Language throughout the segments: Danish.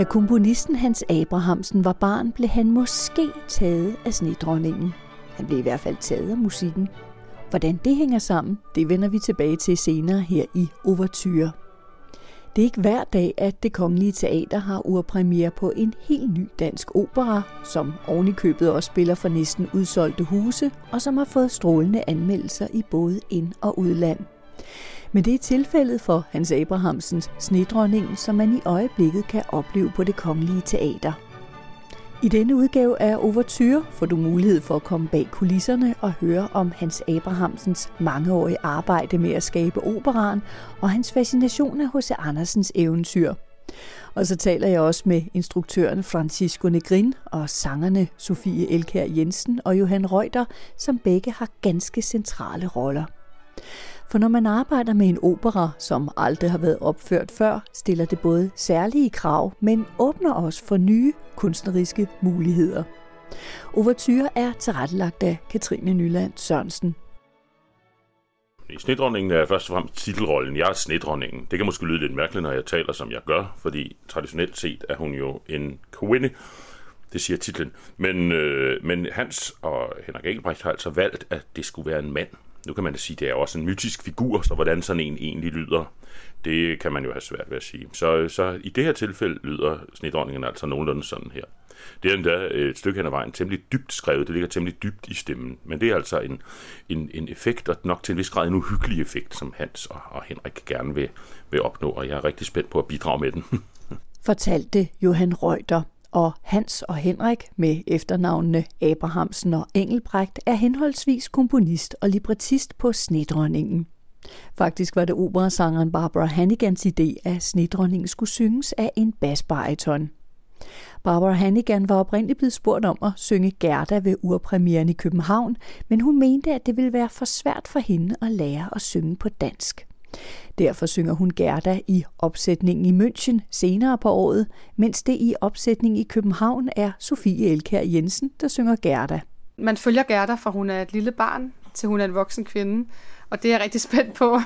Da komponisten Hans Abrahamsen var barn, blev han måske taget af snedronningen. Han blev i hvert fald taget af musikken. Hvordan det hænger sammen, det vender vi tilbage til senere her i Overture. Det er ikke hver dag, at det Kongelige Teater har urpremiere på en helt ny dansk opera, som ovenikøbet også spiller for næsten udsolgte huse, og som har fået strålende anmeldelser i både ind- og udland. Men det er tilfældet for Hans Abrahamsens Snedronningen, som man i øjeblikket kan opleve på det Kongelige Teater. I denne udgave af Overture får du mulighed for at komme bag kulisserne og høre om Hans Abrahamsens mangeårige arbejde med at skabe operan og hans fascination af H.C. Andersens eventyr. Og så taler jeg også med instruktøren Francisco Negrin og sangerne Sofie Elkær Jensen og Johan Reuter, som begge har ganske centrale roller. For når man arbejder med en opera, som aldrig har været opført før, stiller det både særlige krav, men åbner også for nye kunstneriske muligheder. Overture er tilrettelagt af Katrine Nyland Sørensen. I snedronningen er først og fremmest titelrollen. Jeg er snedronningen. Det kan måske lyde lidt mærkeligt, når jeg taler, som jeg gør, fordi traditionelt set er hun jo en kvinde. Det siger titlen. Men, øh, men Hans og Henrik Engelbrecht har altså valgt, at det skulle være en mand, nu kan man da sige, det er også en mytisk figur, så hvordan sådan en egentlig lyder, det kan man jo have svært ved at sige. Så, så i det her tilfælde lyder snedronningen altså nogenlunde sådan her. Det er endda øh, et stykke hen ad vejen temmelig dybt skrevet, det ligger temmelig dybt i stemmen, men det er altså en, en, en effekt, og nok til en vis grad en uhyggelig effekt, som Hans og, og Henrik gerne vil, vil opnå, og jeg er rigtig spændt på at bidrage med den. Fortalte Johan Reuter og Hans og Henrik med efternavnene Abrahamsen og Engelbrecht er henholdsvis komponist og librettist på Snedronningen. Faktisk var det operasangeren Barbara Hannigans idé, at Snedronningen skulle synges af en basbariton. Barbara Hannigan var oprindeligt blevet spurgt om at synge Gerda ved urpremieren i København, men hun mente, at det ville være for svært for hende at lære at synge på dansk. Derfor synger hun Gerda i opsætningen i München senere på året, mens det i opsætningen i København er Sofie Elkær Jensen, der synger Gerda. Man følger Gerda, fra hun er et lille barn, til hun er en voksen kvinde. Og det er jeg rigtig spændt på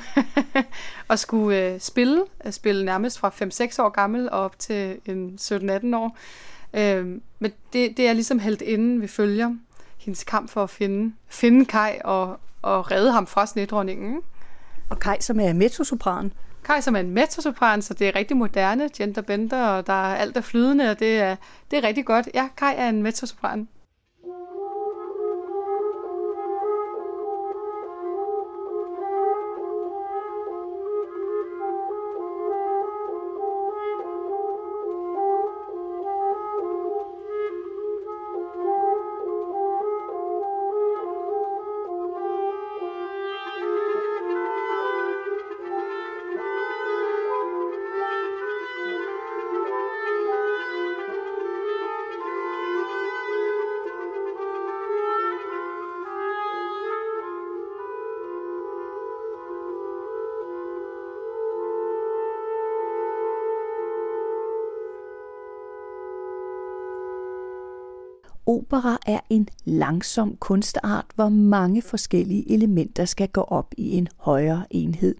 at skulle øh, spille. At spille nærmest fra 5-6 år gammel og op til øh, en 17-18 år. Øh, men det, det er ligesom helt inden vi følger hendes kamp for at finde, finde Kai og, og redde ham fra snedronningen. Og Kai, som er mezzosopran. Kai, som er en mezzosopran, så det er rigtig moderne, genderbender, og der er alt er flydende, og det er, det er rigtig godt. Ja, Kai er en mezzosopran. Opera er en langsom kunstart, hvor mange forskellige elementer skal gå op i en højere enhed.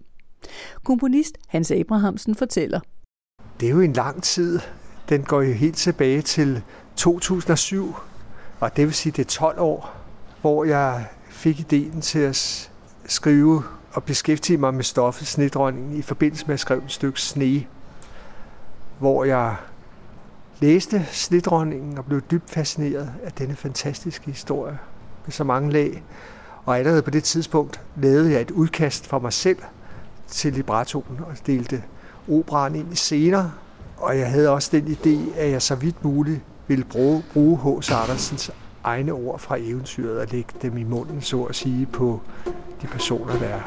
Komponist Hans Abrahamsen fortæller. Det er jo en lang tid. Den går jo helt tilbage til 2007, og det vil sige, det er 12 år, hvor jeg fik ideen til at skrive og beskæftige mig med stoffet snedronningen i forbindelse med at skrive et stykke sne, hvor jeg læste Snedronningen og blev dybt fascineret af denne fantastiske historie med så mange lag. Og allerede på det tidspunkt lavede jeg et udkast for mig selv til librettoen og delte operaen ind i scener. Og jeg havde også den idé, at jeg så vidt muligt ville bruge, bruge H.C. Andersens egne ord fra eventyret og lægge dem i munden, så at sige, på de personer, der er.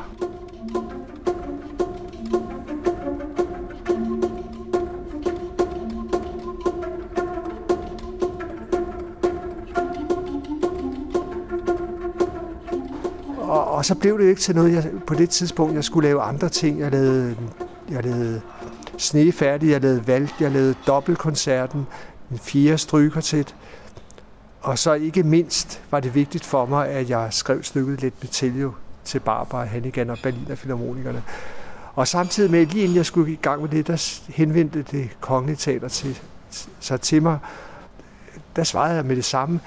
Og så blev det ikke til noget, jeg, på det tidspunkt, jeg skulle lave andre ting. Jeg lavede, jeg lavede sne færdig, jeg lavede valg, jeg lavede dobbeltkoncerten, en fjerde til. Og så ikke mindst var det vigtigt for mig, at jeg skrev stykket lidt Betelio til Barbara Hannigan og Berliner Filharmonikerne. Og samtidig med, lige inden jeg skulle i gang med det, der henvendte det kongelige teater til sig til mig, der svarede jeg med det samme,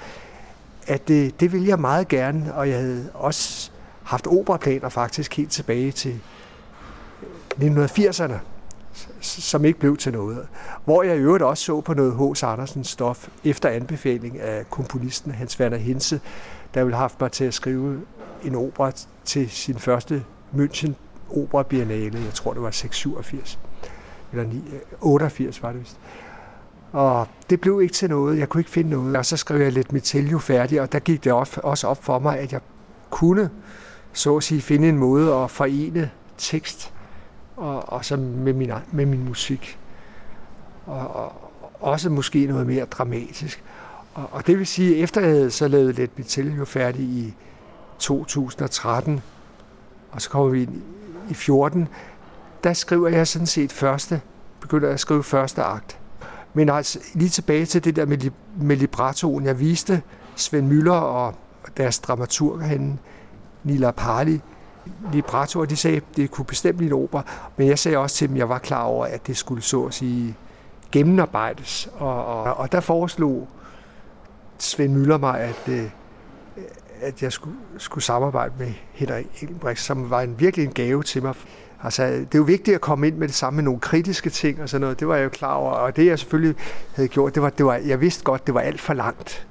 at det, det ville jeg meget gerne, og jeg havde også haft operaplaner faktisk helt tilbage til 1980'erne, som ikke blev til noget. Hvor jeg i øvrigt også så på noget H.C. Andersens stof, efter anbefaling af komponisten Hans Werner Hense, der ville have haft mig til at skrive en opera til sin første München Opera Biennale, jeg tror det var 687, eller 9, 88 var det vist. Og det blev ikke til noget, jeg kunne ikke finde noget. Og så skrev jeg lidt Mitelio færdig, og der gik det også op for mig, at jeg kunne, så at sige, finde en måde at forene tekst og, og så med min, med min musik. Og, og også måske noget mere dramatisk. Og, og det vil sige, efter jeg havde så lavet Let Metellio færdig i 2013, og så kommer vi ind i 14, der skriver jeg sådan set første, begynder jeg at skrive første akt. Men altså, lige tilbage til det der med, med librettoen. Jeg viste Svend Møller og deres dramaturg herinde, Nila Parli, libretto, og de sagde, at det kunne bestemt blive en opera. Men jeg sagde også til dem, at jeg var klar over, at det skulle så at sige gennemarbejdes. Og, og, og der foreslog Svend Møller mig, at, øh, at jeg skulle, skulle samarbejde med Henrik Engelbrecht, som var en virkelig en gave til mig. Altså, det er jo vigtigt at komme ind med det samme med nogle kritiske ting og sådan noget. Det var jeg jo klar over. Og det, jeg selvfølgelig havde gjort, det var, det var jeg vidste godt, det var alt for langt.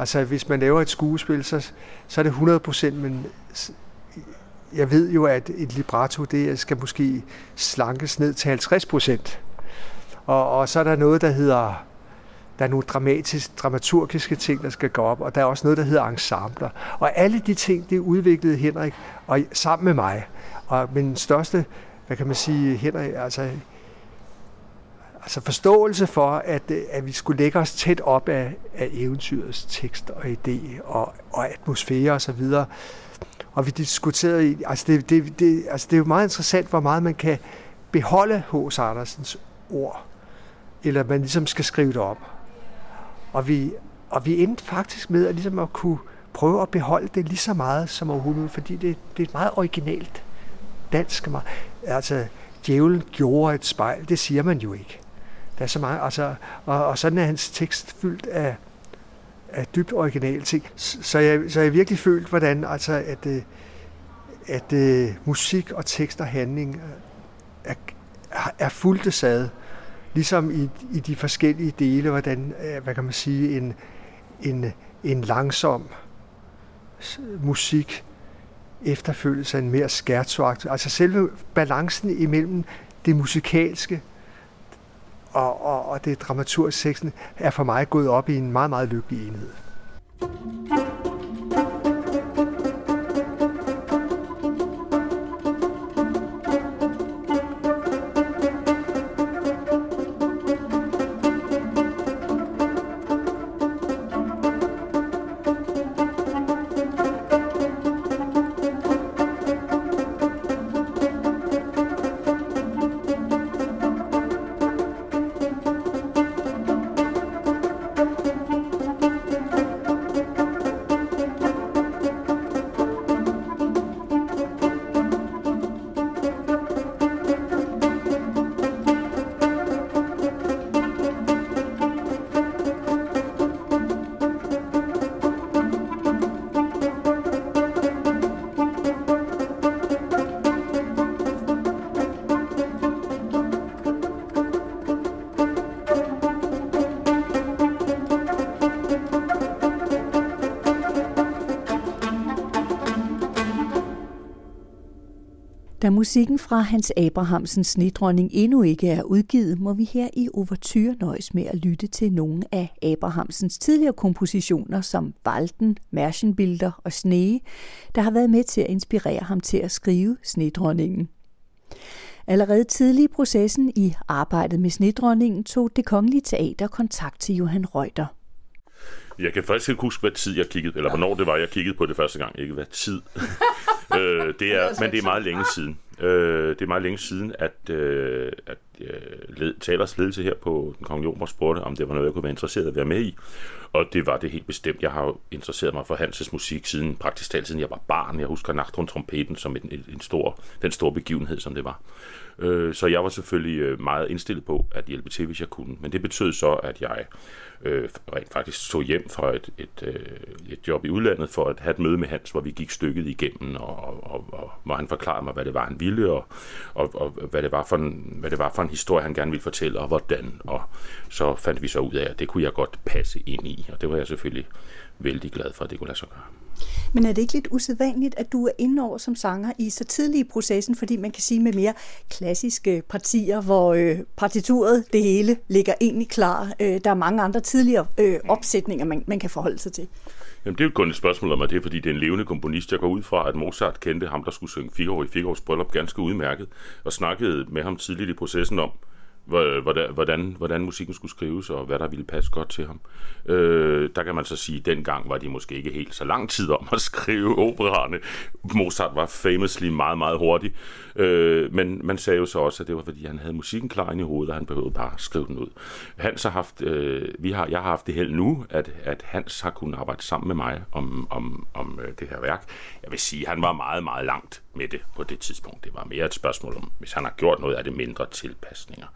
Altså, hvis man laver et skuespil, så, så er det 100 procent, men jeg ved jo, at et libretto, det skal måske slankes ned til 50 procent. Og, og så er der noget, der hedder der er nogle dramatisk, dramaturgiske ting, der skal gå op, og der er også noget, der hedder ensembler. Og alle de ting, det udviklede Henrik og sammen med mig. Og min største, hvad kan man sige, Henrik, altså, altså forståelse for, at, øh, at vi skulle lægge os tæt op af, af eventyrets tekst og idé og, og atmosfære osv. Og, og vi diskuterede, altså det, det, det, altså det er jo meget interessant, hvor meget man kan beholde H.C. Andersens ord, eller man ligesom skal skrive det op. Og vi, og vi endte faktisk med at, ligesom at kunne prøve at beholde det lige så meget som overhovedet, fordi det, det er et meget originalt dansk. Altså, djævlen gjorde et spejl, det siger man jo ikke. Der er så meget, altså, og, og sådan er hans tekst fyldt af, af dybt originale ting. Så jeg, så jeg virkelig følt, hvordan altså, at, øh, at, at musik og tekst og handling er, er fuldt sad ligesom i, i de forskellige dele, hvordan, øh, hvad kan man sige, en, en, en langsom musik efterfølges af en mere skærtsoagtig. Altså selve balancen imellem det musikalske og, og, og det dramaturgiske er for mig gået op i en meget, meget lykkelig enhed. Da musikken fra Hans Abrahamsens snedronning endnu ikke er udgivet, må vi her i Overture nøjes med at lytte til nogle af Abrahamsens tidligere kompositioner som Valden, Mærchenbilder og Snee, der har været med til at inspirere ham til at skrive Snedronningen. Allerede tidlig i processen i arbejdet med Snedronningen tog det kongelige teater kontakt til Johan Reuter. Jeg kan faktisk ikke huske, hvad tid jeg kiggede, eller hvornår det var, jeg kiggede på det første gang. Ikke hvad tid. øh, det er, men det er meget længe siden. Øh, det er meget længe siden, at, øh, at øh, led, talers ledelse her på Den Kongelige Opera spurgte, om det var noget, jeg kunne være interesseret at være med i. Og det var det helt bestemt. Jeg har jo interesseret mig for Hanses musik siden praktisk talt siden jeg var barn. Jeg husker Nachtron Trompeten som en, en stor, den store begivenhed, som det var. Øh, så jeg var selvfølgelig øh, meget indstillet på at hjælpe til, hvis jeg kunne. Men det betød så, at jeg øh, rent faktisk tog hjem fra et, et, øh, et job i udlandet for at have et møde med Hans, hvor vi gik stykket igennem, og, og, og hvor han forklarede mig, hvad det var, han ville, og, og, og hvad, det var for en, hvad det var for en historie, han gerne ville fortælle, og hvordan. Og så fandt vi så ud af, at det kunne jeg godt passe ind i, og det var jeg selvfølgelig vældig glad for, at det kunne lade sig gøre. Men er det ikke lidt usædvanligt, at du er inde over som sanger i så tidlig i processen, fordi man kan sige med mere klassiske partier, hvor øh, partituret, det hele, ligger egentlig klar. Øh, der er mange andre tidligere øh, opsætninger, man, man kan forholde sig til. Jamen, det er jo kun et spørgsmål om, at det er, fordi det er en levende komponist. Jeg går ud fra, at Mozart kendte ham, der skulle synge Figaro i Figaros bryllup ganske udmærket, og snakkede med ham tidligt i processen om, hvordan, hvordan, hvordan musikken skulle skrives, og hvad der ville passe godt til ham. Øh, der kan man så sige, at dengang var de måske ikke helt så lang tid om at skrive opererne. Mozart var famously meget, meget hurtig. Øh, men man sagde jo så også, at det var fordi, han havde musikken klar i hovedet, og han behøvede bare at skrive den ud. Hans har haft, øh, vi har, jeg har haft det held nu, at, at Hans har kunnet arbejde sammen med mig om, om, om øh, det her værk. Jeg vil sige, at han var meget, meget langt med det på det tidspunkt. Det var mere et spørgsmål om, hvis han har gjort noget af det mindre tilpasninger.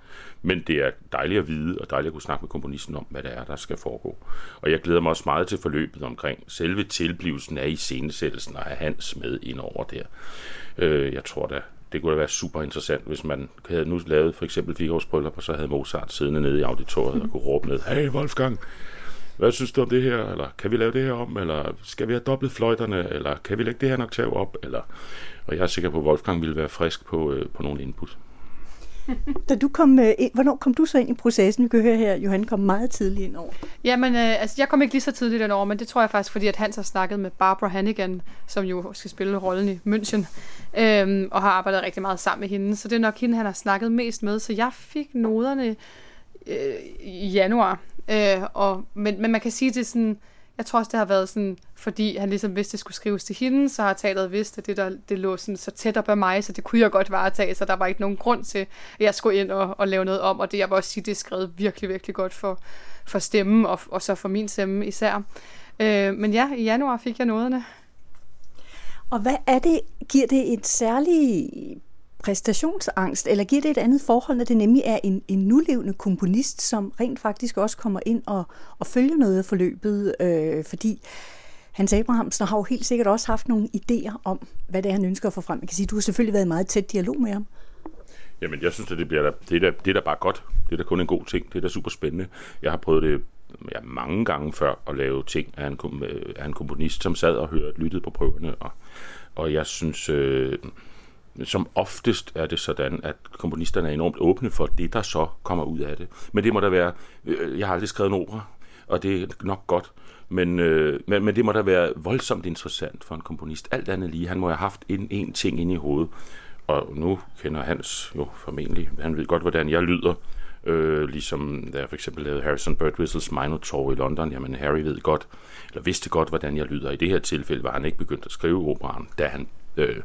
Men det er dejligt at vide, og dejligt at kunne snakke med komponisten om, hvad det er, der skal foregå. Og jeg glæder mig også meget til forløbet omkring selve tilblivelsen af iscenesættelsen og af Hans med ind over der. Øh, jeg tror da, det kunne da være super interessant, hvis man havde nu lavet for eksempel Figaro's Bryllup, og så havde Mozart siddende nede i auditoriet og kunne råbe ned, hey Wolfgang, hvad synes du om det her? Eller kan vi lave det her om? Eller skal vi have dobbelt fløjterne? Eller kan vi lægge det her nok oktav op? Eller, og jeg er sikker på, at Wolfgang ville være frisk på, øh, på nogle input. Da du kom øh, ind, hvornår kom du så ind i processen? Vi kan høre her, Johan kom meget tidligt ind over. Jamen, øh, altså, jeg kom ikke lige så tidligt ind over, men det tror jeg faktisk, fordi at Hans har snakket med Barbara Hannigan, som jo skal spille rollen i München, øh, og har arbejdet rigtig meget sammen med hende. Så det er nok hende, han har snakket mest med. Så jeg fik noderne øh, i januar. Øh, og, men, men man kan sige, det sådan jeg tror også, det har været sådan, fordi han ligesom vidste, det skulle skrives til hende, så har teateret vidst, at det, der, det lå sådan så tæt op ad mig, så det kunne jeg godt varetage, så der var ikke nogen grund til, at jeg skulle ind og, og lave noget om, og det, jeg vil også sige, det er skrevet virkelig, virkelig godt for, for stemmen, og, og så for min stemme især. Øh, men ja, i januar fik jeg nådene. Og hvad er det, giver det et særligt præstationsangst, eller giver det et andet forhold, når det nemlig er en, en nulevende komponist, som rent faktisk også kommer ind og, og følger noget af forløbet, øh, fordi Hans Abrahamsen har jo helt sikkert også haft nogle idéer om, hvad det er, han ønsker at få frem. Jeg kan sige, du har selvfølgelig været i meget tæt dialog med ham. Jamen, jeg synes, at det, bliver da, det, er da, det er da bare godt. Det er da kun en god ting. Det er da super spændende. Jeg har prøvet det ja, mange gange før at lave ting af en, af en komponist, som sad og hørte, lyttede på prøverne. Og, og jeg synes, øh, som oftest er det sådan, at komponisterne er enormt åbne for det, der så kommer ud af det. Men det må da være, øh, jeg har aldrig skrevet en opera, og det er nok godt, men, øh, men, men det må da være voldsomt interessant for en komponist. Alt andet lige, han må have haft en, en ting inde i hovedet, og nu kender Hans jo formentlig, han ved godt, hvordan jeg lyder, Øh, ligesom da jeg for eksempel lavede Harrison Birdwhistles Minotaur i London, jamen Harry ved godt, eller vidste godt, hvordan jeg lyder. I det her tilfælde var han ikke begyndt at skrive operaen, da han øh,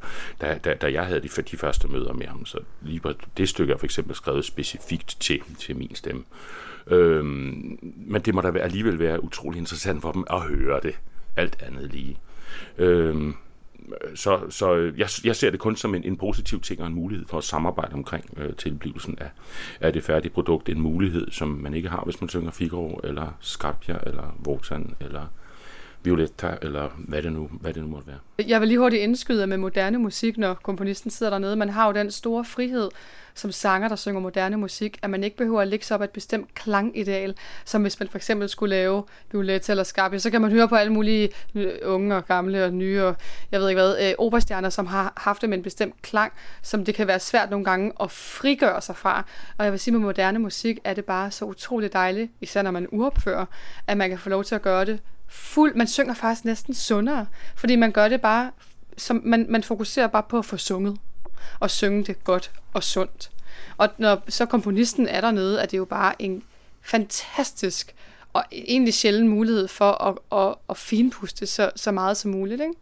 da, da, da jeg havde de, de første møder med ham. Så lige på det stykke er for eksempel skrevet specifikt til, til min stemme. Øh, men det må da alligevel være utrolig interessant for dem at høre det. Alt andet lige. Øh, så, så jeg, jeg ser det kun som en, en positiv ting og en mulighed for at samarbejde omkring øh, tilblivelsen af, af det færdige produkt. En mulighed, som man ikke har, hvis man synger Figaro, eller Scarpia, eller Votan, eller Violetta, eller hvad det, nu, hvad det nu måtte være. Jeg vil lige hurtigt indskyde med moderne musik, når komponisten sidder dernede. Man har jo den store frihed som sanger, der synger moderne musik, at man ikke behøver at lægge sig op af et bestemt klangideal, som hvis man for eksempel skulle lave Violetta eller Scarpia, så kan man høre på alle mulige øh, unge og gamle og nye og jeg ved ikke hvad, øh, operastjerner, som har haft det med en bestemt klang, som det kan være svært nogle gange at frigøre sig fra. Og jeg vil sige, med moderne musik er det bare så utroligt dejligt, især når man uopfører, at man kan få lov til at gøre det fuld, man synger faktisk næsten sundere, fordi man gør det bare, som, man, man fokuserer bare på at få sunget, og synge det godt og sundt. Og når så komponisten er dernede, er det jo bare en fantastisk og egentlig sjældent mulighed for at, at, at finpuste så, så meget som muligt. Ikke?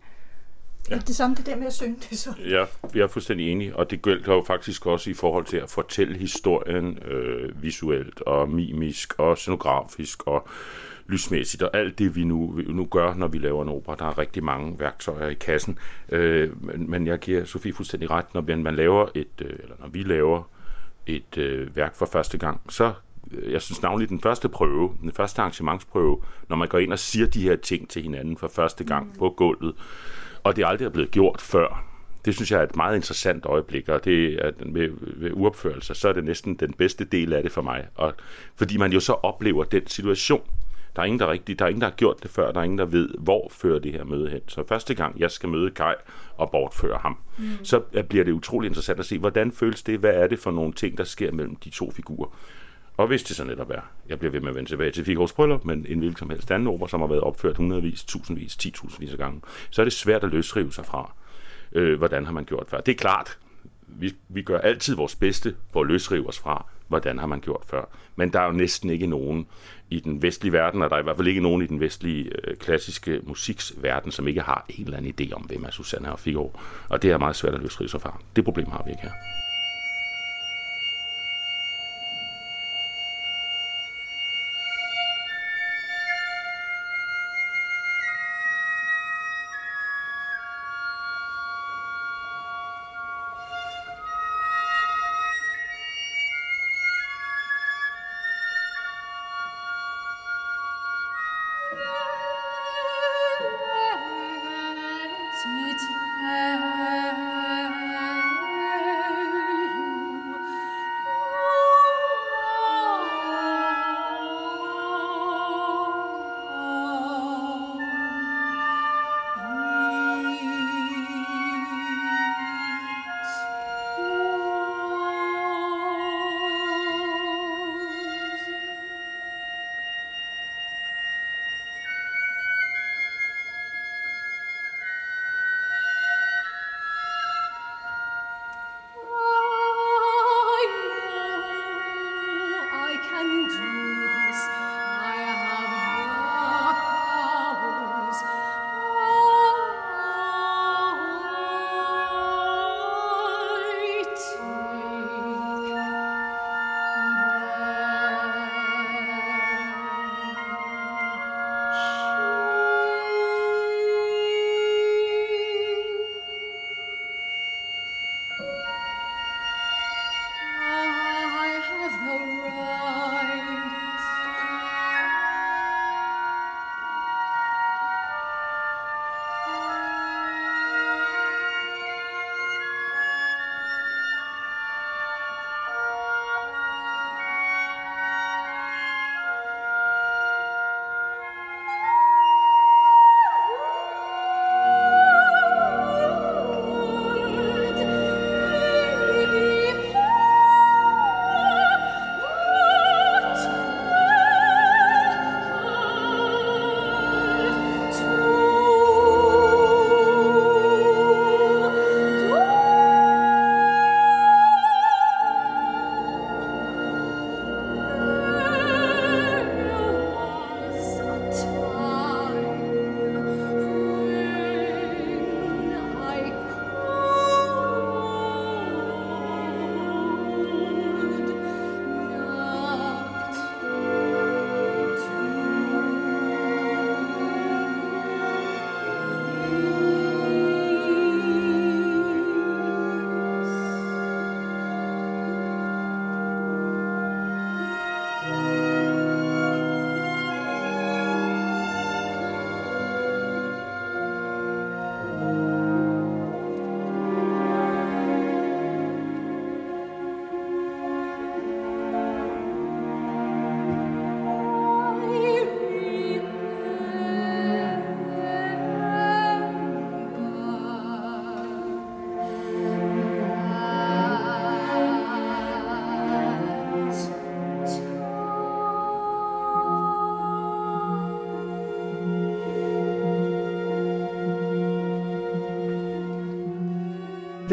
Ja. Det samme det der med at synge det så. Ja, jeg er fuldstændig enig, og det gælder jo faktisk også i forhold til at fortælle historien øh, visuelt og mimisk og scenografisk og lysmæssigt og alt det, vi nu, vi nu gør, når vi laver en opera. Der er rigtig mange værktøjer i kassen, øh, men, men jeg giver Sofie fuldstændig ret, når man laver et, øh, eller når vi laver et øh, værk for første gang, så øh, jeg synes navnlig den første prøve, den første arrangementsprøve, når man går ind og siger de her ting til hinanden for første gang mm. på gulvet, og det aldrig er blevet gjort før. Det synes jeg er et meget interessant øjeblik, og det er med, ved uopførelser, så er det næsten den bedste del af det for mig. Og, fordi man jo så oplever den situation. Der er ingen, der, rigtig, der er ingen, der har gjort det før. Der er ingen, der ved, hvor fører det her møde hen. Så første gang, jeg skal møde Kai og bortføre ham, mm. så bliver det utrolig interessant at se, hvordan føles det? Hvad er det for nogle ting, der sker mellem de to figurer? Og hvis det så netop er, jeg bliver ved med at vende tilbage til Figaro's Bryllup, men en hvilken som helst anden opera, som har været opført hundredvis, tusindvis, titusindvis af gange, så er det svært at løsrive sig fra, øh, hvordan har man gjort før. Det er klart, vi, vi gør altid vores bedste for at løsrive os fra, hvordan har man gjort før. Men der er jo næsten ikke nogen i den vestlige verden, og der er i hvert fald ikke nogen i den vestlige øh, klassiske musiksverden, som ikke har en eller anden idé om, hvem er Susanne og Figaro. Og det er meget svært at løsrive sig fra. Det problem har vi ikke her.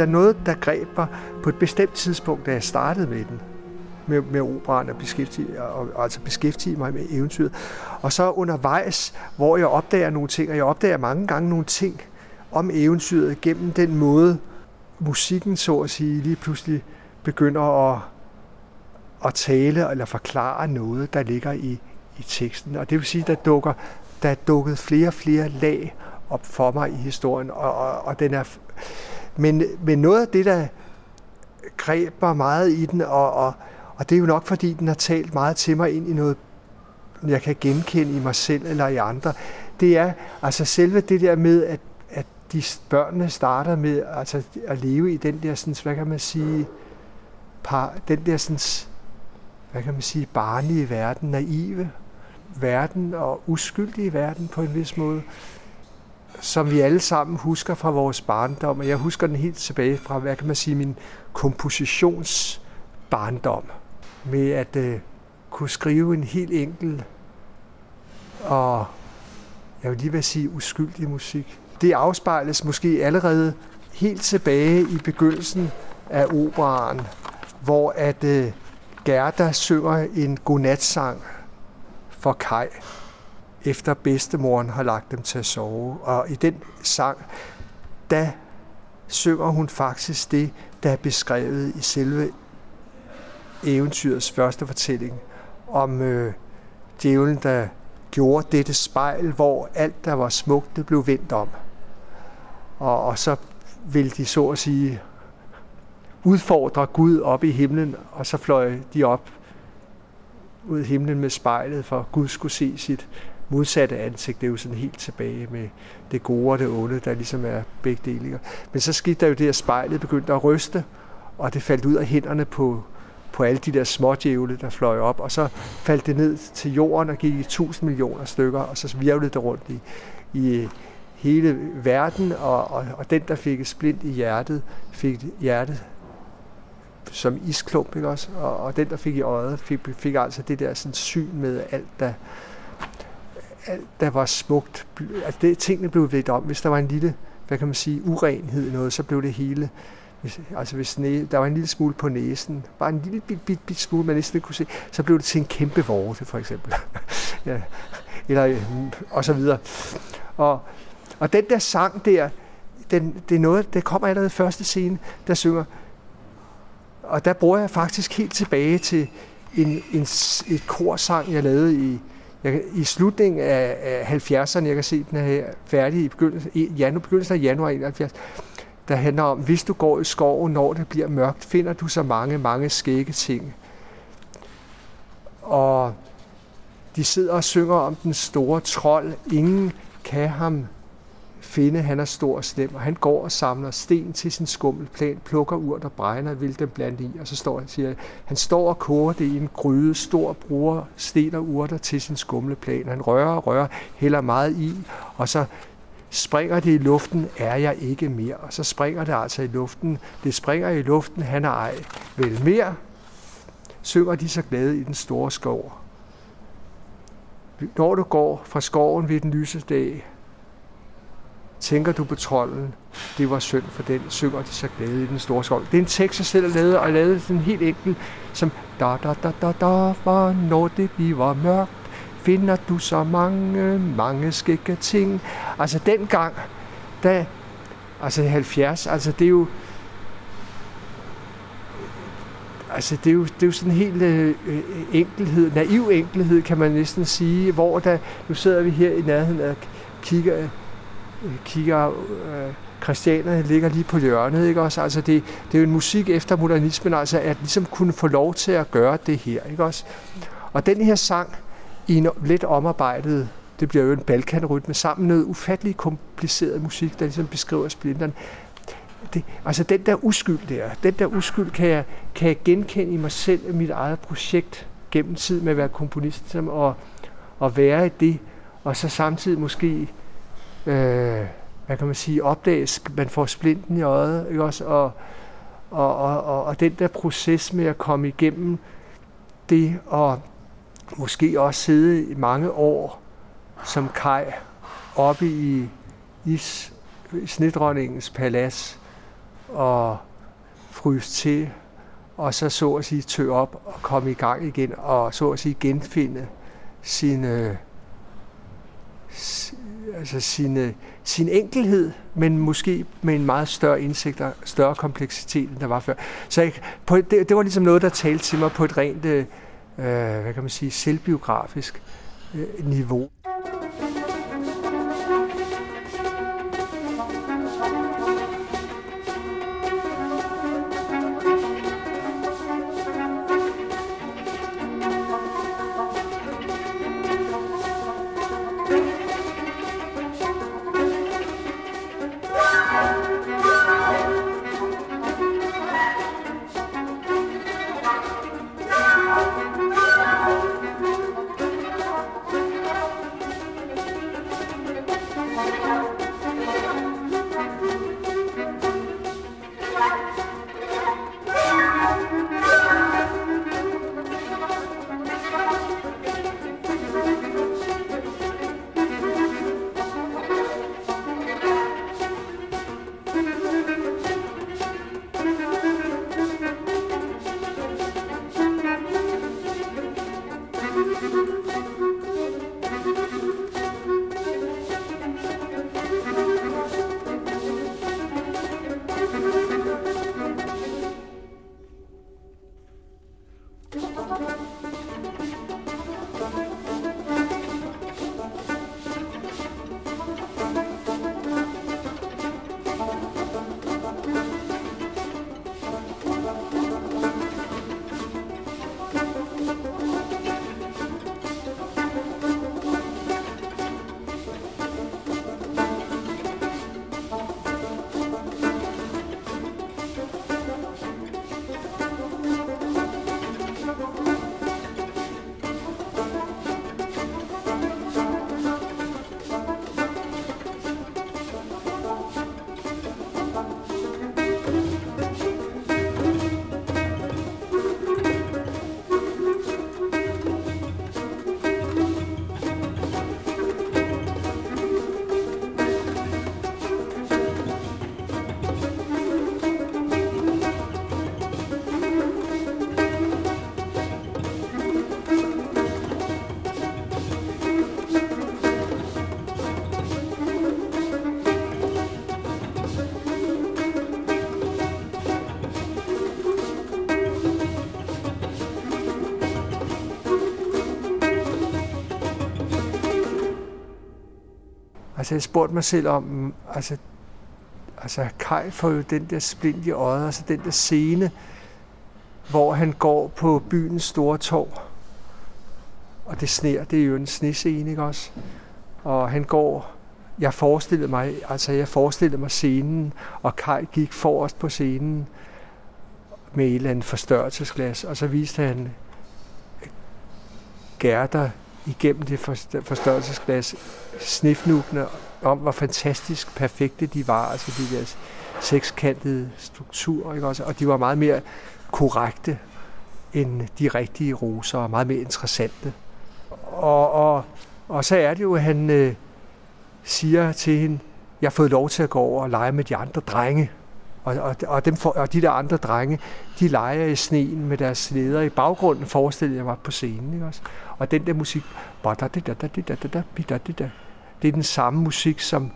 Der noget, der greb mig på et bestemt tidspunkt, da jeg startede med den. med, med operan og beskæftige, og, og altså beskæftige mig med eventyret. Og så undervejs, hvor jeg opdager nogle ting, og jeg opdager mange gange nogle ting om eventyret gennem den måde, musikken så at sige lige pludselig begynder at, at tale eller forklare noget, der ligger i, i teksten. Og det vil sige, der dukker der er dukket flere og flere lag op for mig i historien, og, og, og den er... Men, men noget af det, der greb mig meget i den, og, og, og det er jo nok, fordi den har talt meget til mig ind i noget, jeg kan genkende i mig selv eller i andre, det er altså selve det der med, at, at de børnene starter med altså, at leve i den der, sådan, hvad kan man sige, par, den der sådan, hvad kan man sige, barnlige verden, naive verden og uskyldige verden på en vis måde, som vi alle sammen husker fra vores barndom. Og jeg husker den helt tilbage fra, hvad kan man sige, min kompositionsbarndom. Med at øh, kunne skrive en helt enkel og jeg vil lige vil sige uskyldig musik. Det afspejles måske allerede helt tilbage i begyndelsen af operaen, hvor at øh, Gerda synger en godnatsang for Kai, efter bedstemoren har lagt dem til at sove. Og i den sang, der synger hun faktisk det, der er beskrevet i selve eventyrets første fortælling om øh, djævlen, der gjorde dette spejl, hvor alt, der var smukt, det blev vendt om. Og, og så vil de så at sige udfordre Gud op i himlen, og så fløj de op ud i himlen med spejlet, for Gud skulle se sit modsatte ansigt. Det er jo sådan helt tilbage med det gode og det onde, der ligesom er begge delinger. Men så skete der jo det, at spejlet begyndte at ryste, og det faldt ud af hænderne på, på alle de der små djævle, der fløj op, og så faldt det ned til jorden og gik i tusind millioner stykker, og så virvlede det rundt i, i hele verden, og, og, og den, der fik et splint i hjertet, fik hjertet som isklump, ikke også? Og, og den, der fik i øjet, fik, fik altså det der sådan syn med alt, der, alt, der var smukt. Altså det, tingene blev ved om. Hvis der var en lille, hvad kan man sige, urenhed i noget, så blev det hele hvis, altså hvis næ, der var en lille smule på næsen, bare en lille bit, bit, bit smule, man næsten kunne se, så blev det til en kæmpe vorte, for eksempel. ja. Eller, øh, og så videre. Og, og den der sang der, den, det er noget, det kommer allerede i første scene, der synger, og der bruger jeg faktisk helt tilbage til en, en, et korsang, jeg lavede i, jeg, i slutningen af, af 70'erne. Jeg kan se, den er her færdig i begyndelsen, i januar, begyndelsen af januar 71 der handler om, hvis du går i skoven, når det bliver mørkt, finder du så mange, mange skægge ting. Og de sidder og synger om den store trold. Ingen kan ham finde, han er stor og slem, og han går og samler sten til sin skummelplan, plukker urt og bregner vil dem blande i, og så står han siger, han står og koger det i en gryde, stor bruger sten og urter til sin skumleplan. Han rører og rører, hælder meget i, og så springer det i luften, er jeg ikke mere. Og så springer det altså i luften. Det springer i luften, han er ej. Vel mere, synger de så glade i den store skov. Når du går fra skoven ved den lyse dag, Tænker du på trolden? Det var synd for den, synger de så glade i den store skov. Det er en tekst, jeg selv har lavet, og jeg lavede helt enkelt, som da da da da da, for når det bliver mørkt, finder du så mange, mange skægge ting. Altså dengang, da, altså 70, altså det er jo, altså det er jo, det er jo sådan en helt øh, øh, enkelhed, naiv enkelhed, kan man næsten sige, hvor der, nu sidder vi her i nærheden og kigger kigger øh, Christianerne ligger lige på hjørnet, ikke også? Altså det, det er jo en musik efter modernismen, altså at ligesom kunne få lov til at gøre det her, ikke også? Og den her sang i en lidt omarbejdet, det bliver jo en balkanrytme, sammen med noget ufattelig kompliceret musik, der ligesom beskriver splinteren. Det, altså den der uskyld der, den der uskyld kan jeg, kan jeg genkende i mig selv, i mit eget projekt gennem tid med at være komponist, og, og være i det, og så samtidig måske øh, hvad kan man sige, opdages, man får splinten i øjet, ikke også? Og, og, og, og, og den der proces med at komme igennem det, og måske også sidde i mange år som kaj oppe i, i, i snedronningens palads og fryse til og så så at sige tø op og komme i gang igen, og så at sige genfinde sin, øh, altså sin, øh, sin enkelhed, men måske med en meget større indsigt og større kompleksitet, end der var før. Så jeg, på, det, det var ligesom noget, der talte til mig på et rent, øh, øh hvad kan man sige, selvbiografisk øh, niveau. Altså jeg spurgte mig selv om, altså, altså Kai får jo den der splint i øjet, altså den der scene, hvor han går på byens store torv. Og det sner, det er jo en snescene, ikke også? Og han går, jeg forestillede mig, altså jeg forestillede mig scenen, og Kai gik forrest på scenen med et eller andet forstørrelsesglas, og så viste han Gerda igennem det forstørrelsesglas snifnugene om, hvor fantastisk perfekte de var, altså de der sekskantede strukturer, ikke også? og de var meget mere korrekte end de rigtige roser, og meget mere interessante. Og, og, og så er det jo, at han øh, siger til hende, jeg har fået lov til at gå over og lege med de andre drenge. Og, og, og, dem for, og de der andre drenge, de leger i sneen med deres sleder i baggrunden, forestillede jeg mig på scenen. Ikke også? Og den der musik, det er den samme musik, som...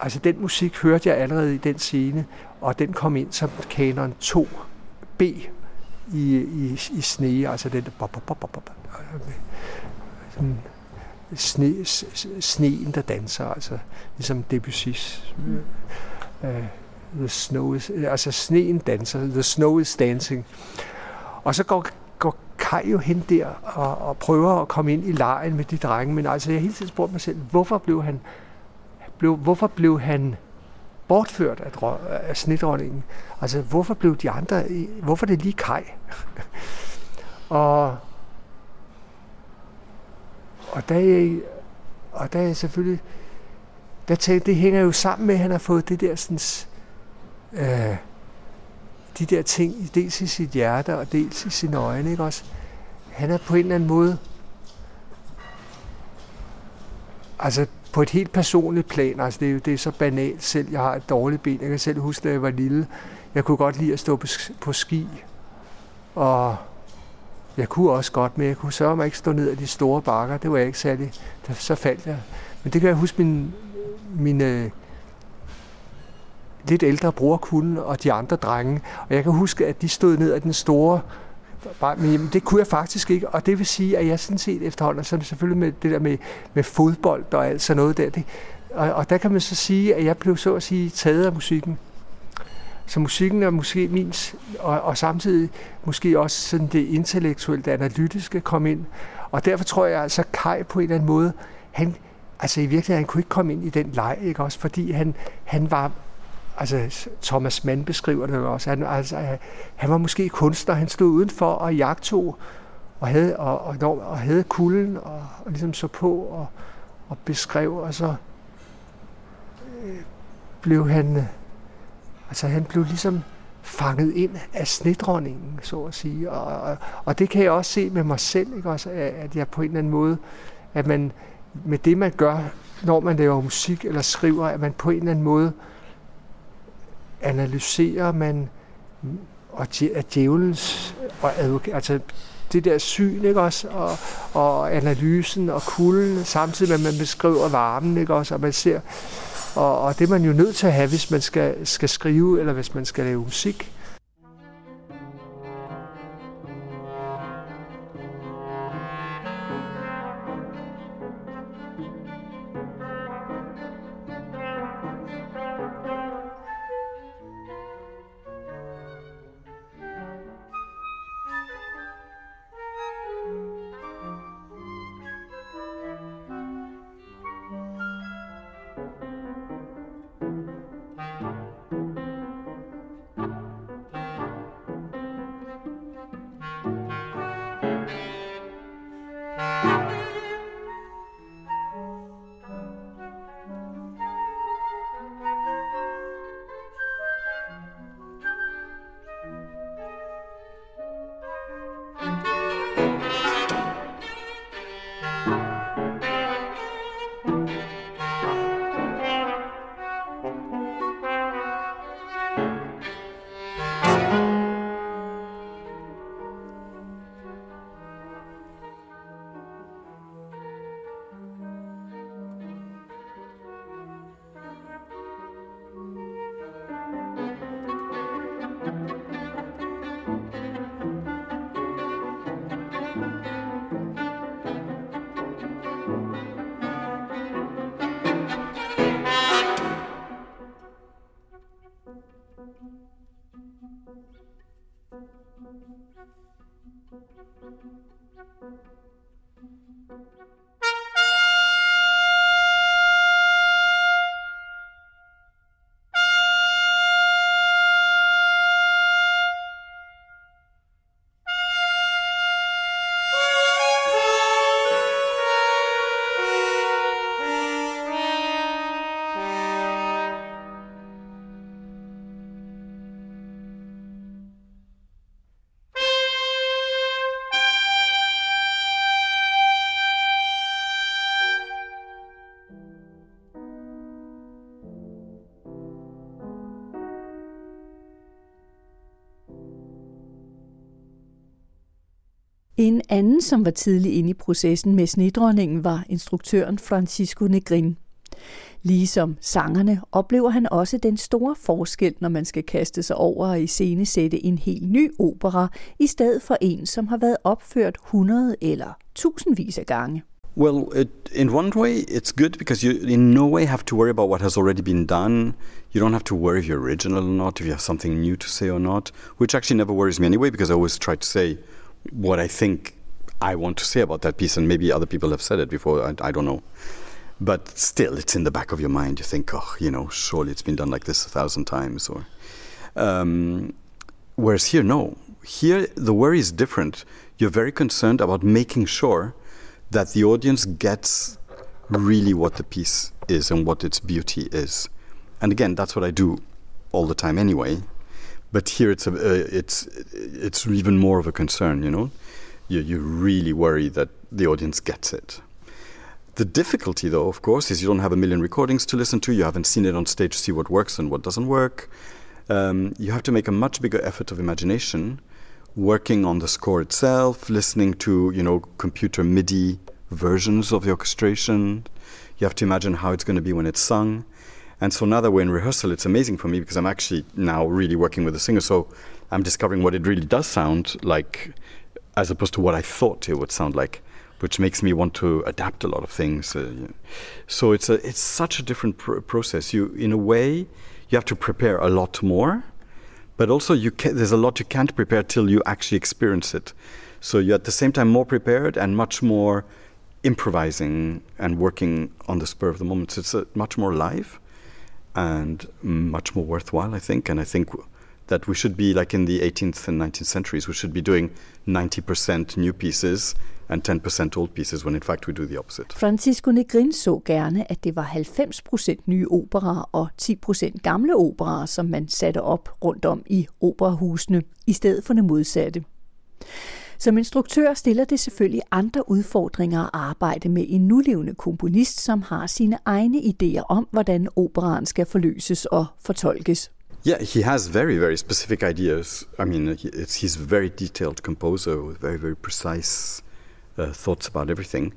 Altså, den musik hørte jeg allerede i den scene, og den kom ind som kanon 2B i, i, i sne, altså den der... Sådan, sne, sneen, der danser, altså ligesom Debussy's. Øh, the snow is, altså sneen danser, the snow is dancing. Og så går Kai jo hen der og, og prøver at komme ind i lejen med de drenge, men altså jeg hele tiden spurgte mig selv, hvorfor blev han, blev, hvorfor blev han bortført af, af snedronningen? Altså hvorfor blev de andre, hvorfor det lige Kai? og og der er, og der er selvfølgelig, der tænkte, det hænger jo sammen med, at han har fået det der sådan, øh, de der ting, dels i sit hjerte og dels i sine øjne, ikke også? Han er på en eller anden måde, altså på et helt personligt plan, altså det er det er så banalt selv, jeg har et dårligt ben, jeg kan selv huske, da jeg var lille, jeg kunne godt lide at stå på, på ski, Og jeg kunne også godt, men jeg kunne sørge mig ikke stå ned ad de store bakker. Det var jeg ikke særlig. Så faldt jeg. Men det kan jeg huske, min, mine øh, lidt ældre bror kunne, og de andre drenge. Og jeg kan huske, at de stod ned af den store men det kunne jeg faktisk ikke, og det vil sige, at jeg sådan set efterhånden, så selvfølgelig med det der med, med fodbold og alt sådan noget der, det, og, og der kan man så sige, at jeg blev så at sige taget af musikken. Så musikken er måske min, og, og samtidig måske også sådan det intellektuelle, analytiske kom ind. Og derfor tror jeg altså, Kai på en eller anden måde, han, altså i virkeligheden, han kunne ikke komme ind i den leg, ikke også? Fordi han, han var, altså Thomas Mann beskriver det også, han, altså, øh, han var måske kunstner, han stod udenfor og jagtog, og havde, og, og, og havde kulden, og, og ligesom så på, og, og beskrev, og så øh, blev han, øh, altså han blev ligesom fanget ind af snedronningen, så at sige. Og, og, og det kan jeg også se med mig selv, ikke? Også, at jeg på en eller anden måde, at man med det, man gør, når man laver musik eller skriver, at man på en eller anden måde analyserer man og at djævelens og altså det der syn, ikke også, og, og analysen og kulden, samtidig med at man beskriver varmen, ikke også, og man ser og, og det er man jo nødt til at have, hvis man skal, skal skrive, eller hvis man skal lave musik. En anden, som var tidlig inde i processen med snedronningen, var instruktøren Francisco Negrin. Ligesom sangerne oplever han også den store forskel, når man skal kaste sig over og iscenesætte en helt ny opera, i stedet for en, som har været opført hundrede eller tusindvis af gange. Well, it, in one way, it's good because you in no way have to worry about what has already been done. You don't have to worry if you're original or not, if you have something new to say or not, which actually never worries me anyway because I always try to say what I think I want to say about that piece, and maybe other people have said it before. I, I, don't know, but still, it's in the back of your mind. You think, oh, you know, surely it's been done like this a thousand times, or. Um, whereas here, no. Here, the worry is different. You're very concerned about making sure that the audience gets really what the piece is and what its beauty is. And again, that's what I do all the time anyway. But here it's a, uh, it's it's even more of a concern. You know, you you really worry that the audience gets it. The difficulty, though, of course, is you don't have a million recordings to listen to. You haven't seen it on stage to see what works and what doesn't work. Um, you have to make a much bigger effort of imagination, working on the score itself, listening to, you know, computer MIDI versions of the orchestration. You have to imagine how it's going to be when it's sung. And so now that we're in rehearsal, it's amazing for me because I'm actually now really working with the singer. So I'm discovering what it really does sound like as opposed to what I thought it would sound like, which makes me want to adapt a lot of things. Uh, so it's, a, it's such a different pr- process. You, in a way, you have to prepare a lot more, but also you there's a lot you can't prepare till you actually experience it. So you're at the same time more prepared and much more improvising and working on the spur of the moment. So it's a, much more live and much more worthwhile, I think. And I think that we should be like in the 18th and 19th centuries, we should be doing 90% new pieces and 10% old pieces, when in fact we do the opposite. Francisco Negrin så gerne, at det var 90% nye operaer og 10% gamle operaer, som man satte op rundt om i operahusene, i stedet for det modsatte. Som instruktør stiller det selvfølgelig andre udfordringer at arbejde med en nulevende komponist, som har sine egne idéer om, hvordan operaen skal forløses og fortolkes. Yeah, he has very, very specific ideas. I mean, it's, he's a very detailed composer with very, very precise uh, thoughts about everything.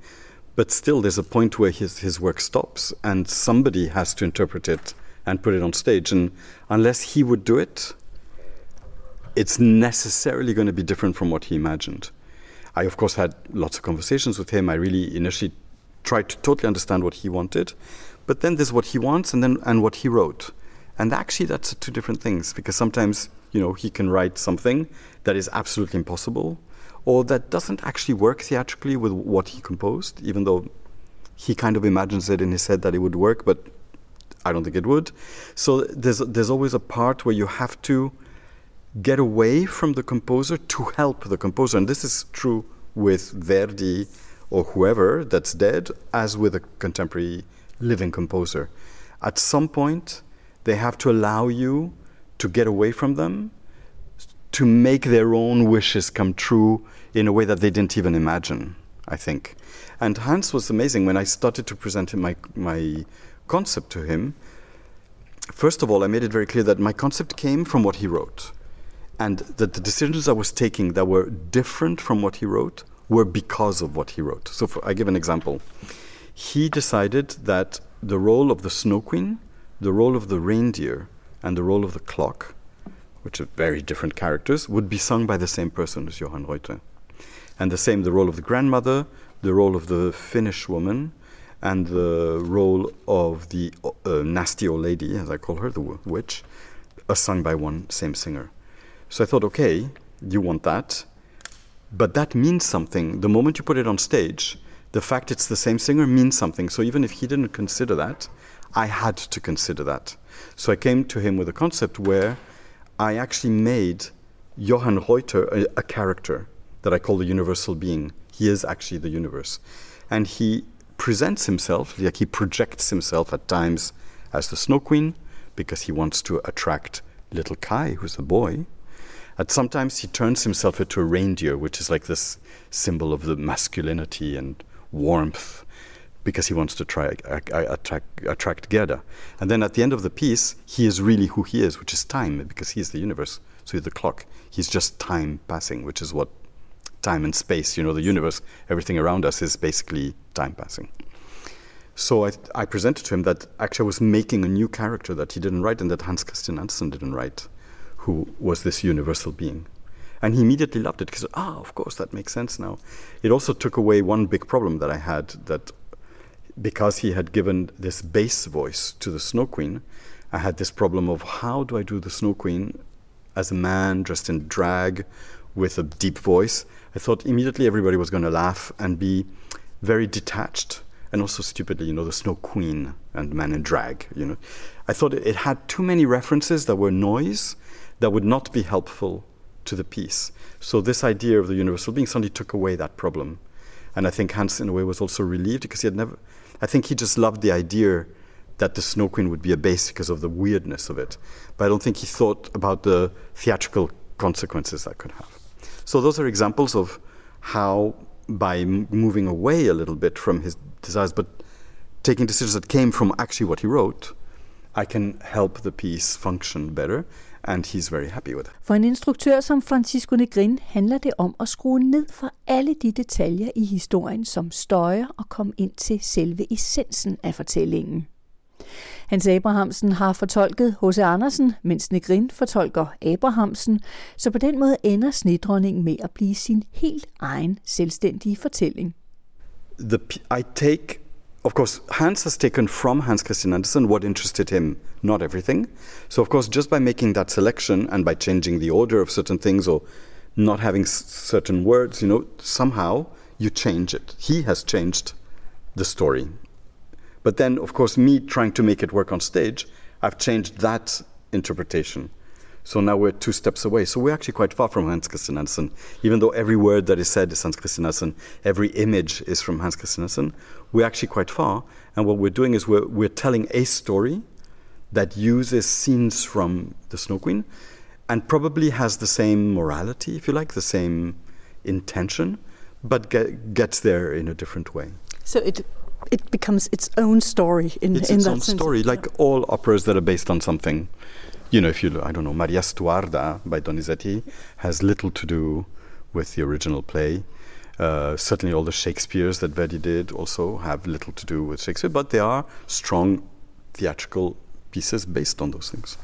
But still, there's a point where his, his work stops and somebody has to interpret it and put it on stage. And unless he would do it, it's necessarily going to be different from what he imagined. I, of course, had lots of conversations with him. I really initially tried to totally understand what he wanted. But then there's what he wants and then and what he wrote. And actually, that's two different things because sometimes, you know, he can write something that is absolutely impossible or that doesn't actually work theatrically with what he composed, even though he kind of imagines it in his head that it would work, but I don't think it would. So there's, there's always a part where you have to get away from the composer to help the composer. And this is true with Verdi or whoever that's dead, as with a contemporary living composer. At some point, they have to allow you to get away from them to make their own wishes come true in a way that they didn't even imagine, I think. And Hans was amazing when I started to present my, my concept to him. First of all, I made it very clear that my concept came from what he wrote and that the decisions I was taking that were different from what he wrote were because of what he wrote. So, for, I give an example. He decided that the role of the Snow Queen, the role of the reindeer, and the role of the clock, which are very different characters, would be sung by the same person as Johann Reuter. And the same, the role of the grandmother, the role of the Finnish woman, and the role of the uh, nasty old lady, as I call her, the witch, are sung by one same singer. So I thought, okay, you want that, but that means something. The moment you put it on stage, the fact it's the same singer means something. So even if he didn't consider that, I had to consider that. So I came to him with a concept where I actually made Johann Reuter a, a character that I call the universal being. He is actually the universe. And he presents himself, like he projects himself at times as the Snow Queen because he wants to attract little Kai, who's a boy. At sometimes he turns himself into a reindeer, which is like this symbol of the masculinity and warmth, because he wants to try attract, attract Gerda. And then at the end of the piece, he is really who he is, which is time, because he is the universe. So he's the clock. He's just time passing, which is what time and space, you know, the universe, everything around us is basically time passing. So I, I presented to him that actually I was making a new character that he didn't write and that Hans Christian Andersen didn't write who was this universal being. And he immediately loved it because, ah, of course, that makes sense now. It also took away one big problem that I had that because he had given this bass voice to the Snow Queen, I had this problem of how do I do the Snow Queen as a man dressed in drag with a deep voice. I thought immediately everybody was going to laugh and be very detached and also stupidly, you know, the Snow Queen and man in drag, you know. I thought it, it had too many references that were noise that would not be helpful to the piece. So this idea of the universal being suddenly took away that problem. And I think Hans, in a way, was also relieved because he had never, I think he just loved the idea that the Snow Queen would be a bass because of the weirdness of it. But I don't think he thought about the theatrical consequences that could have. So those are examples of how, by moving away a little bit from his desires, but taking decisions that came from actually what he wrote, I can help the piece function better and he's very happy with it. For en instruktør som Francisco Negrin handler det om at skrue ned for alle de detaljer i historien, som støjer og komme ind til selve essensen af fortællingen. Hans Abrahamsen har fortolket H.C. Andersen, mens Negrin fortolker Abrahamsen, så på den måde ender snedronningen med at blive sin helt egen selvstændige fortælling. The, I take of course, Hans has taken from Hans Christian Andersen what interested him, not everything. So, of course, just by making that selection and by changing the order of certain things or not having s- certain words, you know, somehow you change it. He has changed the story. But then, of course, me trying to make it work on stage, I've changed that interpretation. So now we're two steps away. So we're actually quite far from Hans Christian Andersen. Even though every word that is said is Hans Christian Andersen, every image is from Hans Christian Andersen, we're actually quite far. And what we're doing is we're, we're telling a story that uses scenes from the Snow Queen and probably has the same morality, if you like, the same intention, but get, gets there in a different way. So it it becomes its own story in, it's in its that own sense. story, like all operas that are based on something. You know, if you, I don't know, Maria Stuarda by Donizetti has little to do with the original play. Uh, certainly, all the Shakespeare's that Verdi did also have little to do with Shakespeare, but they are strong theatrical pieces based on those things.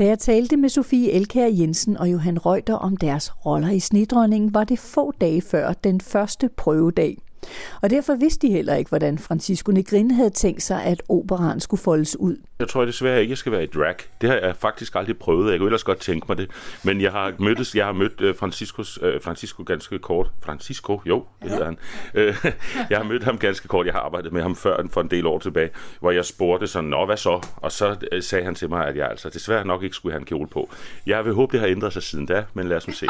Da jeg talte med Sofie Elkær Jensen og Johan Reuter om deres roller i Snedronningen, var det få dage før den første prøvedag. Og derfor vidste de heller ikke, hvordan Francisco Negrin havde tænkt sig, at operan skulle foldes ud. Jeg tror desværre ikke, jeg skal være i drag. Det har jeg faktisk aldrig prøvet. Jeg kunne ellers godt tænke mig det. Men jeg har, mødtes, jeg har mødt uh, Franciscos, uh, Francisco ganske kort. Francisco? Jo, det hedder han. Uh, jeg har mødt ham ganske kort. Jeg har arbejdet med ham før for en del år tilbage, hvor jeg spurgte sådan, nå, hvad så? Og så uh, sagde han til mig, at jeg altså desværre nok ikke skulle have en kjole på. Jeg vil håbe, det har ændret sig siden da, men lad os se.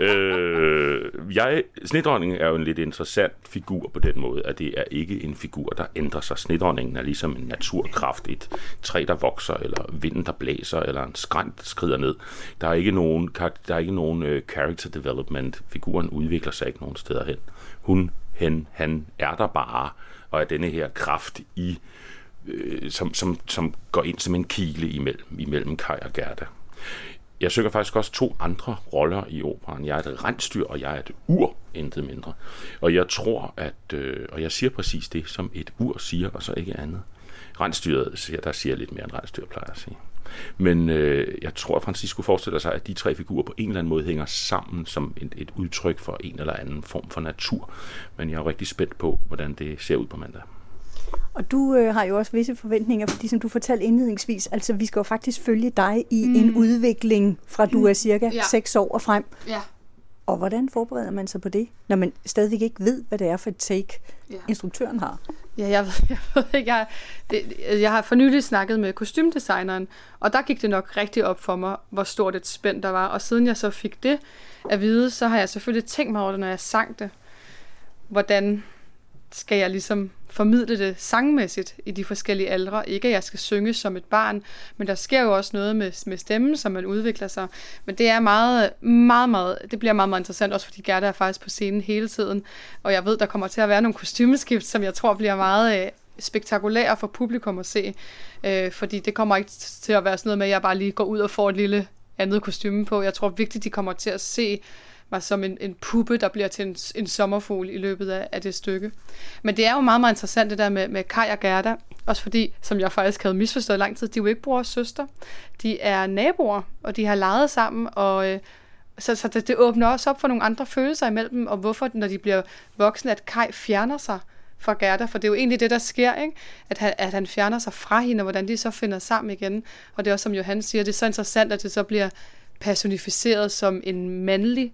uh, jeg, Snedronningen er jo en lidt interessant figur på den måde, at det er ikke en figur, der ændrer sig. Snedronningen er ligesom en naturkraft, et træ, der vokser, eller vinden, der blæser, eller en skrænt, der skrider ned. Der er ikke nogen, der er ikke nogen uh, character development. Figuren udvikler sig ikke nogen steder hen. Hun, hen, han er der bare, og er denne her kraft i, øh, som, som, som går ind som en kile imellem, imellem Kai og Gerda. Jeg søger faktisk også to andre roller i operan. Jeg er et rensdyr, og jeg er et ur, intet mindre. Og jeg tror, at, øh, og jeg siger præcis det, som et ur siger, og så ikke andet. Rensdyret, der siger lidt mere end rensdyr, plejer at sige. Men øh, jeg tror, at Francisco forestiller sig, at de tre figurer på en eller anden måde hænger sammen som et, et udtryk for en eller anden form for natur. Men jeg er rigtig spændt på, hvordan det ser ud på mandag. Og du øh, har jo også visse forventninger, fordi som du fortalte indledningsvis, altså vi skal jo faktisk følge dig i mm. en udvikling fra du er cirka ja. 6 år og frem. Ja. Og hvordan forbereder man sig på det, når man stadigvæk ikke ved, hvad det er for et take, ja. instruktøren har? Ja, jeg ved, jeg ved ikke. Jeg, det, jeg har for nylig snakket med kostymdesigneren, og der gik det nok rigtig op for mig, hvor stort et spænd der var. Og siden jeg så fik det at vide, så har jeg selvfølgelig tænkt mig over det, når jeg sang det. Hvordan skal jeg ligesom formidle det sangmæssigt i de forskellige aldre. Ikke at jeg skal synge som et barn, men der sker jo også noget med, med stemmen, som man udvikler sig. Men det er meget, meget, meget, det bliver meget, meget interessant, også fordi Gerda er faktisk på scenen hele tiden. Og jeg ved, der kommer til at være nogle kostymeskift, som jeg tror bliver meget øh, spektakulære for publikum at se. Øh, fordi det kommer ikke til at være sådan noget med, at jeg bare lige går ud og får et lille andet kostume på. Jeg tror virkelig, de kommer til at se mig som en, en puppe, der bliver til en, en sommerfugl i løbet af, af det stykke. Men det er jo meget, meget interessant det der med, med Kai og Gerda, også fordi, som jeg faktisk havde misforstået lang tid, de er jo ikke bror og søster. De er naboer, og de har leget sammen, og øh, så, så det, det åbner også op for nogle andre følelser imellem og hvorfor, når de bliver voksne, at Kai fjerner sig fra Gerda, for det er jo egentlig det, der sker, ikke? At, han, at han fjerner sig fra hende, og hvordan de så finder sammen igen. Og det er også, som Johan siger, det er så interessant, at det så bliver personificeret som en mandlig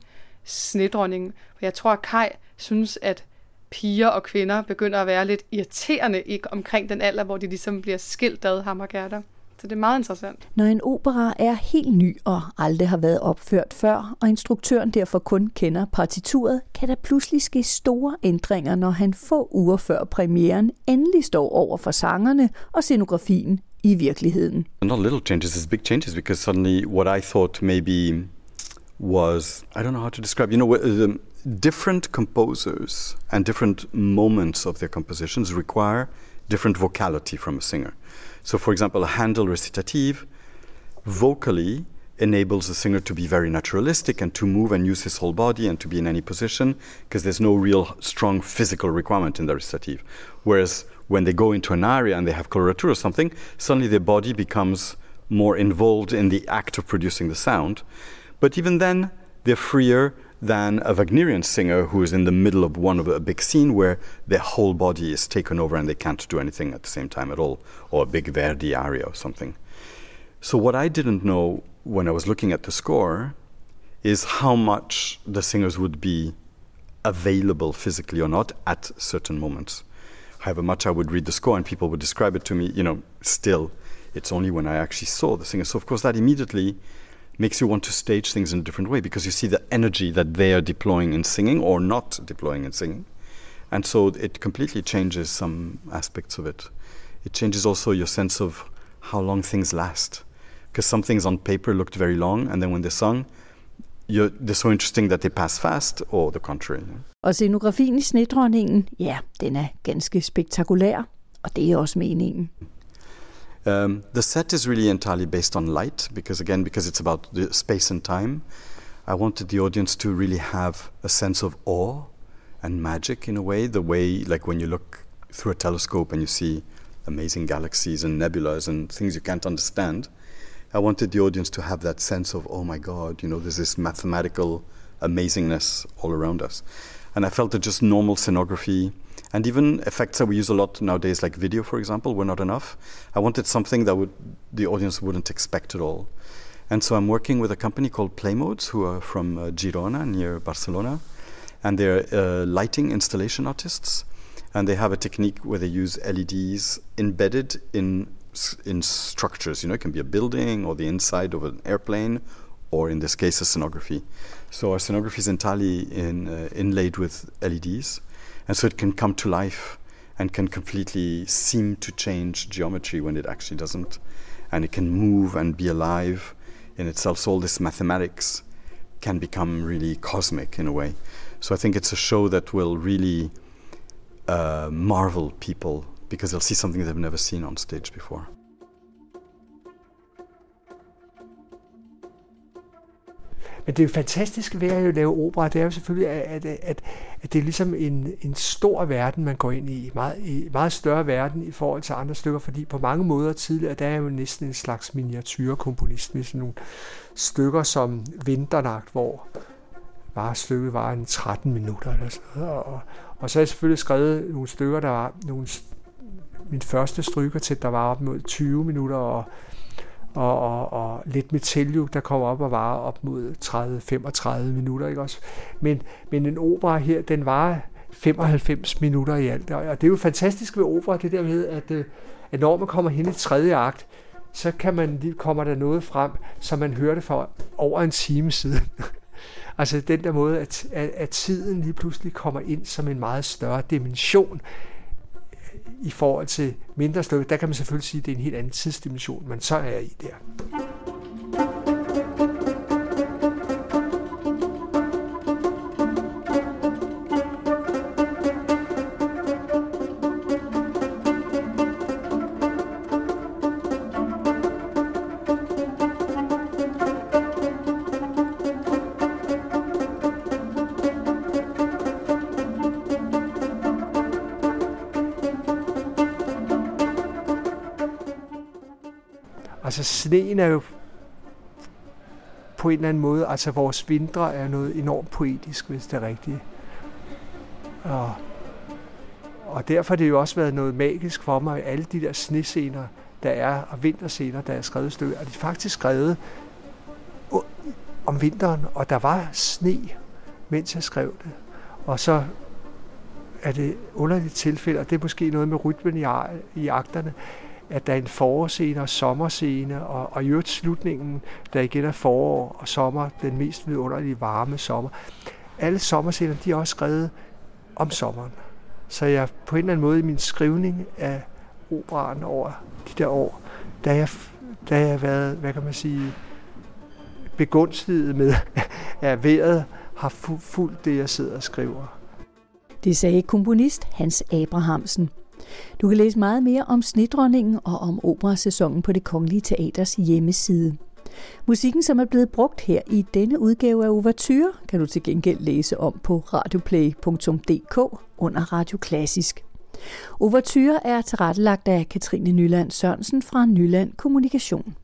snedronning. Jeg tror, at Kai synes, at piger og kvinder begynder at være lidt irriterende i, omkring den alder, hvor de ligesom bliver skilt ad ham og Gerda. Så det er meget interessant. Når en opera er helt ny og aldrig har været opført før, og instruktøren derfor kun kender partituret, kan der pludselig ske store ændringer, når han få uger før premieren endelig står over for sangerne og scenografien i virkeligheden. Not little changes, it's big changes, because suddenly what I thought maybe was I don't know how to describe. You know, um, different composers and different moments of their compositions require different vocality from a singer. So, for example, a Handel recitative vocally enables the singer to be very naturalistic and to move and use his whole body and to be in any position because there's no real strong physical requirement in the recitative. Whereas when they go into an aria and they have coloratura or something, suddenly their body becomes more involved in the act of producing the sound. But even then, they're freer than a Wagnerian singer who is in the middle of one of a big scene where their whole body is taken over and they can't do anything at the same time at all, or a big Verdi aria or something. So, what I didn't know when I was looking at the score is how much the singers would be available physically or not at certain moments. However much I would read the score and people would describe it to me, you know, still, it's only when I actually saw the singer. So, of course, that immediately makes you want to stage things in a different way because you see the energy that they are deploying in singing or not deploying in singing. And so it completely changes some aspects of it. It changes also your sense of how long things last. Because some things on paper looked very long, and then when they're sung, they're so interesting that they pass fast, or the contrary. Og scenografien i Snedronningen, ja, den er ganske spektakulær, og det er også meningen. Um, the set is really entirely based on light because, again, because it's about the space and time. I wanted the audience to really have a sense of awe and magic in a way, the way, like when you look through a telescope and you see amazing galaxies and nebulas and things you can't understand. I wanted the audience to have that sense of, oh my God, you know, there's this mathematical amazingness all around us. And I felt that just normal scenography and even effects that we use a lot nowadays, like video, for example, were not enough. I wanted something that would the audience wouldn't expect at all. And so I'm working with a company called Playmodes, who are from uh, Girona near Barcelona, and they're uh, lighting installation artists. And they have a technique where they use LEDs embedded in in structures. You know, it can be a building or the inside of an airplane, or in this case, a scenography. So our scenography is entirely in, uh, inlaid with LEDs, and so it can come to life and can completely seem to change geometry when it actually doesn't, and it can move and be alive in itself. So all this mathematics can become really cosmic in a way. So I think it's a show that will really uh, marvel people because they'll see something they've never seen on stage before. Men det er ved at lave opera, det er jo selvfølgelig, at, at, at, at det er ligesom en, en stor verden, man går ind i, meget, i meget større verden i forhold til andre stykker, fordi på mange måder tidligere, der er jo næsten en slags miniatyrkomponist med sådan nogle stykker som Vinternagt, hvor var stykket var en 13 minutter eller sådan noget. Og, og så har jeg selvfølgelig skrevet nogle stykker, der var nogle, min første stryker til, der var op mod 20 minutter, og og, og, og lidt metaljo, der kommer op og varer op mod 30-35 minutter. Ikke også? Men, men en opera her, den var 95 minutter i alt. Og det er jo fantastisk ved opera, det der med, at, øh, at når man kommer hen i tredje akt, så kan man, lige kommer der noget frem, som man hørte for over en time siden. altså den der måde, at, at, at tiden lige pludselig kommer ind som en meget større dimension i forhold til mindre stykker, der kan man selvfølgelig sige, at det er en helt anden tidsdimension, man så er i der. Altså sneen er jo på en eller anden måde, altså vores vintre er noget enormt poetisk, hvis det er rigtigt. Og, og derfor har det jo også været noget magisk for mig, alle de der snescener, der er, og vinterscener, der er skrevet stykker, og de er faktisk skrevet om vinteren, og der var sne, mens jeg skrev det. Og så er det underligt tilfælde, og det er måske noget med rytmen i, i akterne, at der er en forårscene og sommerscene, og, og i øvrigt slutningen, der igen er forår og sommer, den mest vidunderlige varme sommer. Alle sommerscener, de er også skrevet om sommeren. Så jeg på en eller anden måde i min skrivning af operaen over de der år, der jeg, der jeg været, hvad kan man sige, begunstiget med, at vejret har fulgt det, jeg sidder og skriver. Det sagde komponist Hans Abrahamsen. Du kan læse meget mere om snedronningen og om operasæsonen på det Kongelige Teaters hjemmeside. Musikken, som er blevet brugt her i denne udgave af Overture, kan du til gengæld læse om på radioplay.dk under Radio Klassisk. Overture er tilrettelagt af Katrine Nyland Sørensen fra Nyland Kommunikation.